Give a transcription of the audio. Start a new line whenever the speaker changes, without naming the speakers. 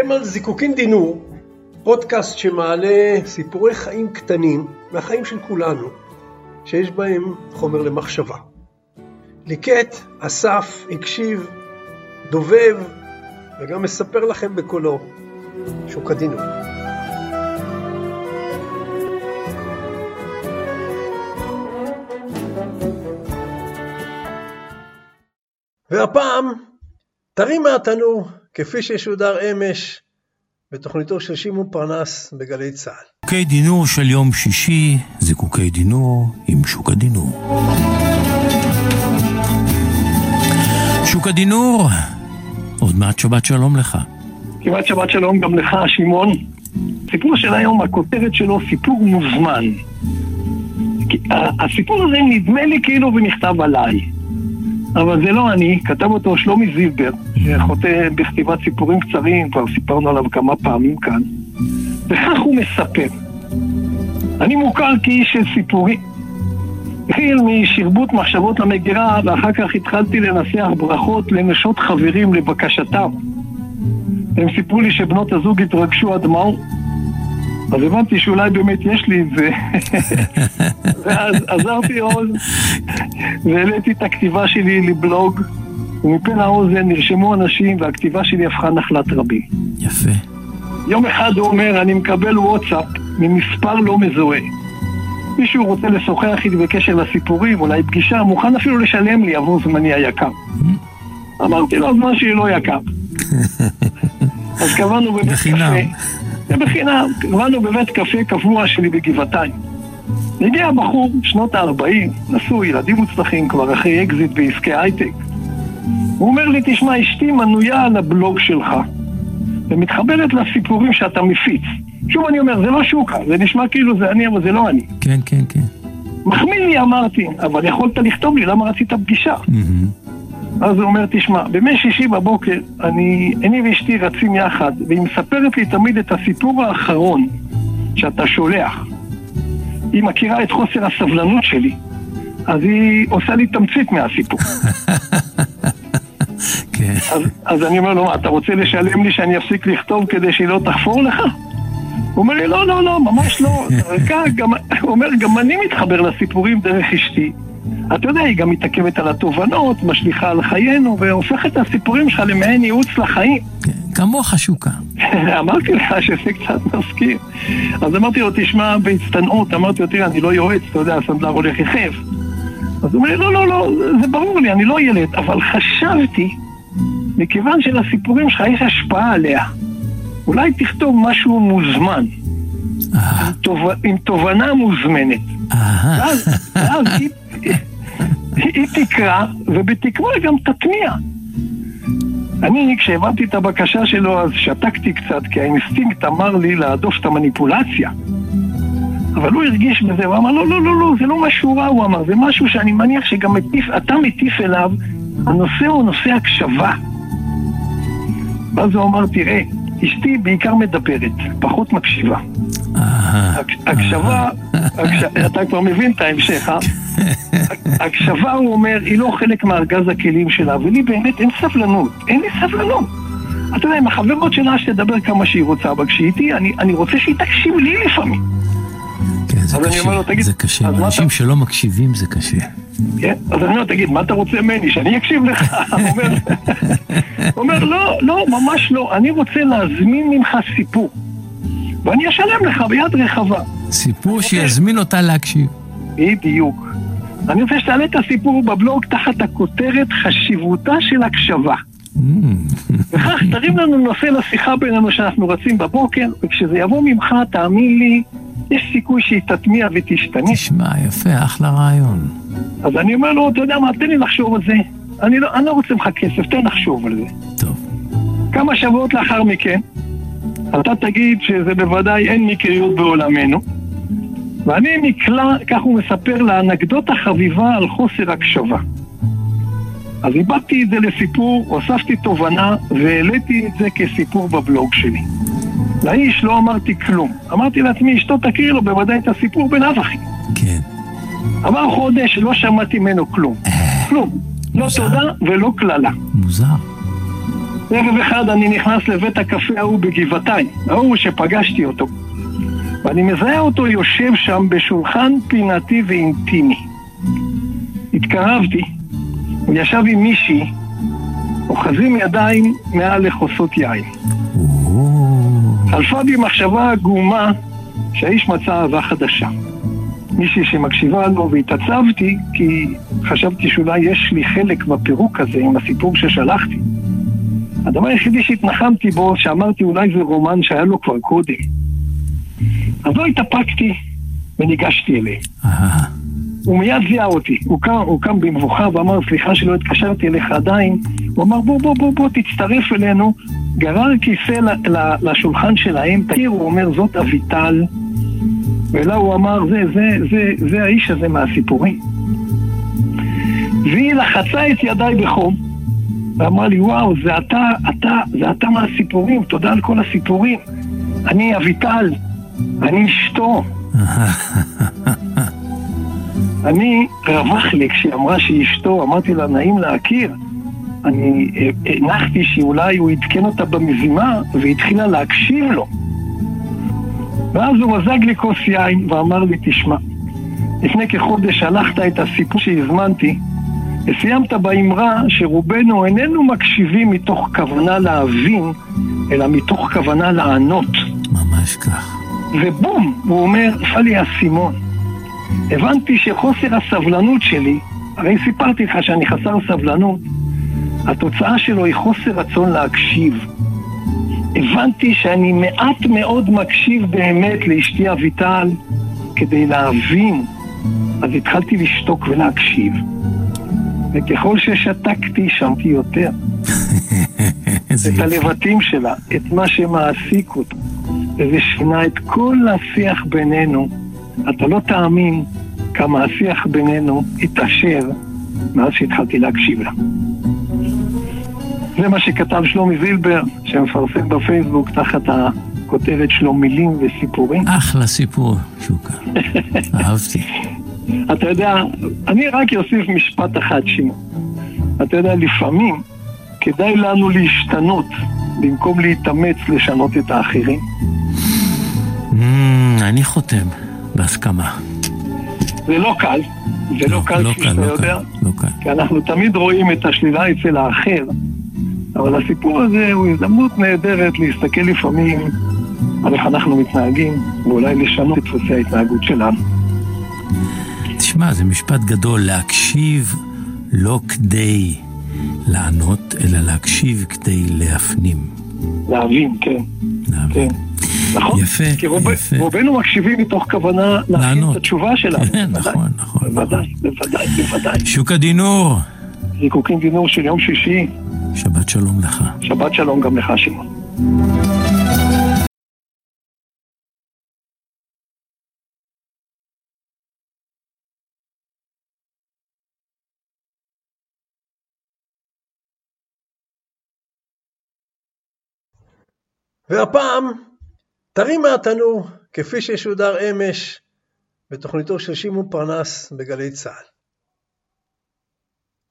אתם על זיקוקין דינור, פודקאסט שמעלה סיפורי חיים קטנים מהחיים של כולנו, שיש בהם חומר למחשבה. ליקט, אסף, הקשיב, דובב, וגם מספר לכם בקולו, שוק הדינור. והפעם, טרי מהתנור, כפי ששודר אמש בתוכניתו של שמעון פרנס בגלי צה"ל.
זיקוקי דינור של יום שישי, זיקוקי דינור עם שוק הדינור. שוק הדינור, עוד מעט שבת שלום לך.
כמעט שבת שלום גם לך, שמעון. הסיפור של היום, הכותרת שלו, סיפור מוזמן. הסיפור הזה נדמה לי כאילו הוא נכתב עליי. אבל זה לא אני, כתב אותו שלומי זיבר, שחוטא בכתיבת סיפורים קצרים, כבר סיפרנו עליו כמה פעמים כאן. וכך הוא מספר. אני מוכר כאיש של סיפורים. התחיל משרבוט מחשבות למגירה, ואחר כך התחלתי לנסח ברכות לנשות חברים לבקשתם. הם סיפרו לי שבנות הזוג התרגשו עד מאור. אז הבנתי שאולי באמת יש לי את זה. ואז עזרתי עוד, והעליתי את הכתיבה שלי לבלוג, ומפה לאוזן נרשמו אנשים, והכתיבה שלי הפכה נחלת רבים.
יפה.
יום אחד הוא אומר, אני מקבל וואטסאפ ממספר לא מזוהה. מישהו רוצה לשוחח איתי בקשר לסיפורים, אולי פגישה, מוכן אפילו לשלם לי עבור זמני היקר. אמרתי לו, הזמן שלי לא יקר. אז קבענו בבית. קפה. זה בחינם, קבענו בבית קפה קבוע שלי בגבעתיים. הגיע בחור, שנות ה-40, נשוי, ילדים מוצלחים, כבר אחרי אקזיט בעסקי הייטק. הוא אומר לי, תשמע, אשתי מנויה על הבלוג שלך, ומתחברת לסיפורים שאתה מפיץ. שוב אני אומר, זה לא שוקה, זה נשמע כאילו זה אני, אבל זה לא אני.
כן, כן, כן.
מחמיא לי, אמרתי, אבל יכולת לכתוב לי, למה רצית פגישה?
מהמם.
אז הוא אומר, תשמע, בימי שישי בבוקר, אני, אני ואשתי רצים יחד, והיא מספרת לי תמיד את הסיפור האחרון שאתה שולח. היא מכירה את חוסר הסבלנות שלי, אז היא עושה לי תמצית מהסיפור.
כן.
אז, אז אני אומר לו, מה, אתה רוצה לשלם לי שאני אפסיק לכתוב כדי שהיא לא תחפור לך? הוא אומר לי, לא, לא, לא, ממש לא. הוא אומר, גם אני מתחבר לסיפורים דרך אשתי. אתה יודע, היא גם מתעכבת על התובנות, משליכה על חיינו, והופכת את הסיפורים שלך למעין ייעוץ לחיים.
כן. כמוך שוקה.
אמרתי לך שזה קצת מזכיר. אז אמרתי לו, תשמע, בהצטנעות, אמרתי לו, תראה, אני לא יועץ, אתה יודע, הסנדלר הולך יחף. אז הוא אומר לי, לא, לא, לא, זה ברור לי, אני לא ילד, אבל חשבתי, מכיוון שלסיפורים שלך יש השפעה עליה, אולי תכתוב משהו מוזמן, עם, תוב... עם תובנה מוזמנת. ואז, ואז היא, תקרא, ובתקווה גם תטמיע. אני, כשהבנתי את הבקשה שלו, אז שתקתי קצת, כי האינסטינקט אמר לי להדוף את המניפולציה. אבל הוא הרגיש בזה, הוא אמר, לא, לא, לא, לא, זה לא משהו רע, הוא אמר, זה משהו שאני מניח שגם מטיף, אתה מטיף אליו, הנושא הוא נושא הקשבה. ואז הוא אמר, תראה, אשתי בעיקר מדברת, פחות מקשיבה. הקשבה, הקש- אתה כבר מבין את ההמשך, אה? הקשבה, הוא אומר, היא לא חלק מארגז הכלים שלה, ולי באמת אין סבלנות, אין לי סבלנות. אתה יודע, עם החברות שלה שתדבר כמה שהיא רוצה, אבל כשהיא איתי, אני, אני רוצה שהיא תקשיב לי לפעמים.
כן, זה
אומר לו,
קשה.
תגיד,
זה קשה. אנשים
אתה-
שלא מקשיבים זה קשה.
כן? אז אני אומר, תגיד, מה אתה רוצה ממני, שאני אקשיב לך? אומר, אומר, לא, לא, ממש לא, אני רוצה להזמין ממך סיפור. ואני אשלם לך ביד רחבה.
סיפור שיזמין אותה להקשיב.
בדיוק. אני רוצה שתעלה את הסיפור בבלוג תחת הכותרת חשיבותה של הקשבה.
אמ,
וכך תרים לנו נושא לשיחה בינינו שאנחנו רצים בבוקר, וכשזה יבוא ממך, תאמין לי, יש סיכוי שהיא תטמיע ותשתנה.
תשמע, יפה, אחלה רעיון.
אז אני אומר לו, אתה יודע מה, תן לי לחשוב על זה. אני לא, אני לא רוצה ממך כסף, תן לחשוב על זה.
טוב.
כמה שבועות לאחר מכן, אתה תגיד שזה בוודאי אין מקריות בעולמנו, ואני נקלע, כך הוא מספר, לאנקדוטה חביבה על חוסר הקשבה. אז איבדתי את זה לסיפור, הוספתי תובנה והעליתי את זה כסיפור בבלוג שלי. לאיש לא אמרתי כלום. אמרתי לעצמי, אשתו תכיר לו בוודאי את הסיפור בלאו הכי.
כן.
עבר חודש, לא שמעתי ממנו כלום. כלום. לא. תודה ולא קללה.
מוזר.
ערב אחד אני נכנס לבית הקפה ההוא בגבעתיים, ההוא שפגשתי אותו. ואני מזהה אותו יושב שם בשולחן פינתי ואינטימי. התקרבתי, הוא ישב עם מישהי, אוחזים ידיים מעל לכוסות יין. חלפה בי מחשבה עגומה שהאיש מצא אהבה חדשה. מישהי שמקשיבה לו, והתעצבתי כי חשבתי שאולי יש לי חלק בפירוק הזה עם הסיפור ששלחתי. הדבר היחידי שהתנחמתי בו, שאמרתי אולי זה רומן שהיה לו כבר קודם. אז לא התאפקתי וניגשתי אליהם. הוא מיד זיהה אותי, הוא קם, הוא קם במבוכה ואמר, סליחה שלא התקשרתי אליך עדיין. הוא אמר, בוא, בוא, בוא, בוא, תצטרף אלינו. גרר כיסא לשולחן שלהם, תכיר, הוא אומר, זאת אביטל. ולה הוא אמר, זה, זה, זה, זה האיש הזה מהסיפורים. והיא לחצה את ידיי בחום, ואמרה לי, וואו, זה אתה, אתה, זה אתה מהסיפורים, תודה על כל הסיפורים. אני אביטל, אני אשתו. אני, רווח לי כשהיא אמרה שהיא אשתו, אמרתי לה, נעים להכיר. אני הנחתי שאולי הוא עדכן אותה במזימה והתחילה להקשיב לו. ואז הוא מזג לי כוס יין ואמר לי, תשמע, לפני כחודש שלחת את הסיפור שהזמנתי וסיימת באמרה שרובנו איננו מקשיבים מתוך כוונה להבין, אלא מתוך כוונה לענות.
ממש כך.
ובום, הוא אומר, נפל לי האסימון. הבנתי שחוסר הסבלנות שלי, הרי סיפרתי לך שאני חסר סבלנות, התוצאה שלו היא חוסר רצון להקשיב. הבנתי שאני מעט מאוד מקשיב באמת לאשתי אביטל כדי להבין, אז התחלתי לשתוק ולהקשיב. וככל ששתקתי, שמתי יותר. את הלבטים שלה, את מה שמעסיק אותו. וזה שינה את כל השיח בינינו. אתה לא תאמין כמה השיח בינינו התעשר מאז שהתחלתי להקשיב לה. זה מה שכתב שלומי זילבר, שמפרסם בפייסבוק תחת הכותרת שלו מילים וסיפורים.
אחלה סיפור, שוקה. אהבתי.
אתה יודע, אני רק אוסיף משפט אחד, שמעון. אתה יודע, לפעמים כדאי לנו להשתנות במקום להתאמץ לשנות את האחרים.
Mm, אני חותם, בהסכמה.
זה לא קל, זה לא, לא קל,
לא
כפי שאתה
לא
יודע,
קל, לא קל.
כי אנחנו תמיד רואים את השלילה אצל האחר, אבל הסיפור הזה הוא הזדמנות נהדרת להסתכל לפעמים על איך אנחנו מתנהגים, ואולי לשנות את דפוסי ההתנהגות שלנו.
תשמע, זה משפט גדול, להקשיב לא כדי לענות, אלא להקשיב כדי להפנים.
להבין, כן.
להבין.
כן. נכון?
יפה,
כי רוב,
יפה.
רובנו מקשיבים מתוך כוונה להכין. את התשובה שלנו.
כן,
בוודאי,
נכון, נכון,
בוודאי, בוודאי, בוודאי.
שוקה דינור,
זיקוקים דינור של יום שישי,
שבת שלום לך.
שבת שלום גם לך, שמעון.
והפעם, טרי מהתנור, כפי ששודר אמש בתוכניתו של שמעון פרנס בגלי צה"ל.